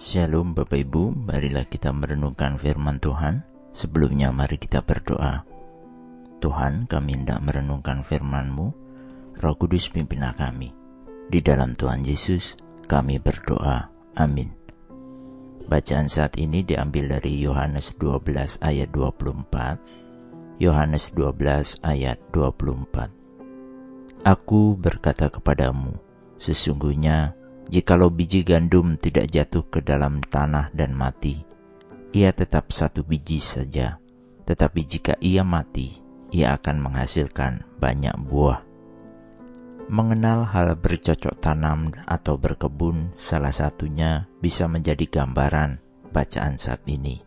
Shalom Bapak Ibu, marilah kita merenungkan firman Tuhan. Sebelumnya mari kita berdoa. Tuhan, kami hendak merenungkan firman-Mu. Roh Kudus pimpinlah kami. Di dalam Tuhan Yesus, kami berdoa. Amin. Bacaan saat ini diambil dari Yohanes 12 ayat 24. Yohanes 12 ayat 24. Aku berkata kepadamu, sesungguhnya Jikalau biji gandum tidak jatuh ke dalam tanah dan mati, ia tetap satu biji saja. Tetapi jika ia mati, ia akan menghasilkan banyak buah. Mengenal hal bercocok tanam atau berkebun, salah satunya bisa menjadi gambaran bacaan saat ini.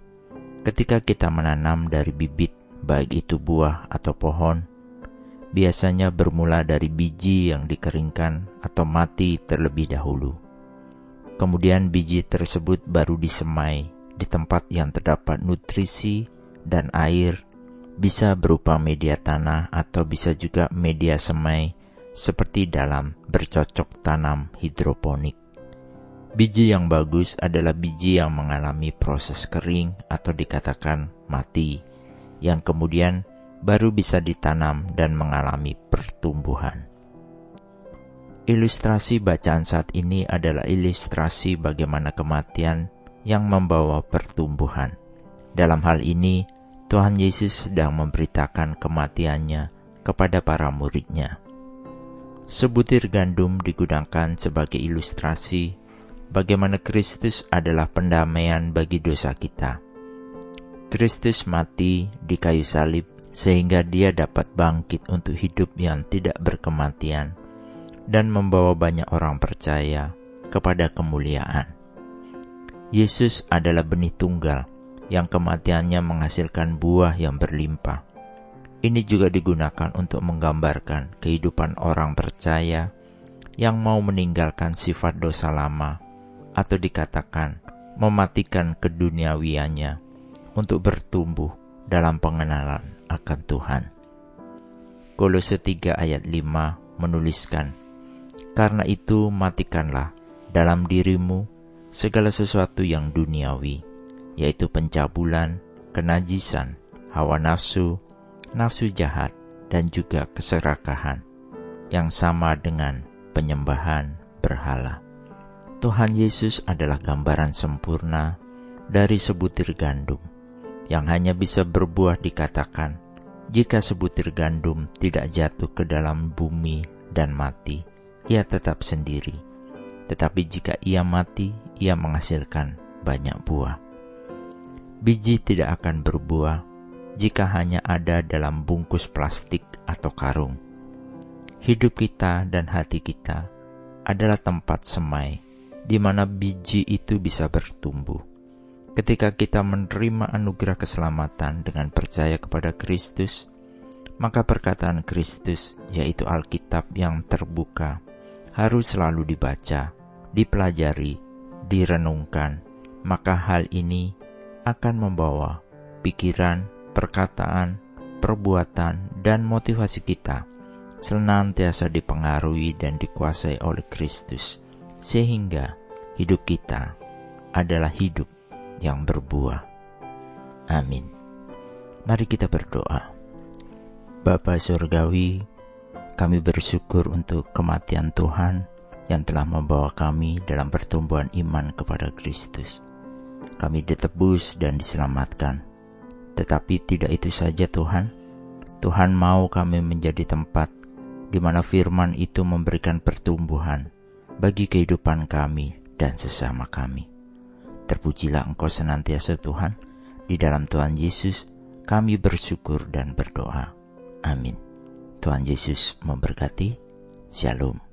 Ketika kita menanam dari bibit, baik itu buah atau pohon, biasanya bermula dari biji yang dikeringkan atau mati terlebih dahulu. Kemudian biji tersebut baru disemai di tempat yang terdapat nutrisi dan air, bisa berupa media tanah atau bisa juga media semai seperti dalam bercocok tanam hidroponik. Biji yang bagus adalah biji yang mengalami proses kering atau dikatakan mati, yang kemudian baru bisa ditanam dan mengalami pertumbuhan. Ilustrasi bacaan saat ini adalah ilustrasi bagaimana kematian yang membawa pertumbuhan. Dalam hal ini, Tuhan Yesus sedang memberitakan kematiannya kepada para muridnya. Sebutir gandum digunakan sebagai ilustrasi bagaimana Kristus adalah pendamaian bagi dosa kita. Kristus mati di kayu salib sehingga dia dapat bangkit untuk hidup yang tidak berkematian dan membawa banyak orang percaya kepada kemuliaan. Yesus adalah benih tunggal yang kematiannya menghasilkan buah yang berlimpah. Ini juga digunakan untuk menggambarkan kehidupan orang percaya yang mau meninggalkan sifat dosa lama atau dikatakan mematikan keduniawiannya untuk bertumbuh dalam pengenalan akan Tuhan. Kolose 3 ayat 5 menuliskan, Karena itu matikanlah dalam dirimu segala sesuatu yang duniawi, yaitu pencabulan, kenajisan, hawa nafsu, nafsu jahat, dan juga keserakahan, yang sama dengan penyembahan berhala. Tuhan Yesus adalah gambaran sempurna dari sebutir gandum yang hanya bisa berbuah dikatakan jika sebutir gandum tidak jatuh ke dalam bumi dan mati, ia tetap sendiri. Tetapi jika ia mati, ia menghasilkan banyak buah. Biji tidak akan berbuah jika hanya ada dalam bungkus plastik atau karung. Hidup kita dan hati kita adalah tempat semai di mana biji itu bisa bertumbuh Ketika kita menerima anugerah keselamatan dengan percaya kepada Kristus, maka perkataan Kristus, yaitu Alkitab yang terbuka, harus selalu dibaca, dipelajari, direnungkan. Maka hal ini akan membawa pikiran, perkataan, perbuatan, dan motivasi kita senantiasa dipengaruhi dan dikuasai oleh Kristus, sehingga hidup kita adalah hidup yang berbuah. Amin. Mari kita berdoa. Bapa Surgawi, kami bersyukur untuk kematian Tuhan yang telah membawa kami dalam pertumbuhan iman kepada Kristus. Kami ditebus dan diselamatkan. Tetapi tidak itu saja Tuhan. Tuhan mau kami menjadi tempat di mana firman itu memberikan pertumbuhan bagi kehidupan kami dan sesama kami. Terpujilah Engkau senantiasa Tuhan. Di dalam Tuhan Yesus kami bersyukur dan berdoa. Amin. Tuhan Yesus memberkati. Shalom.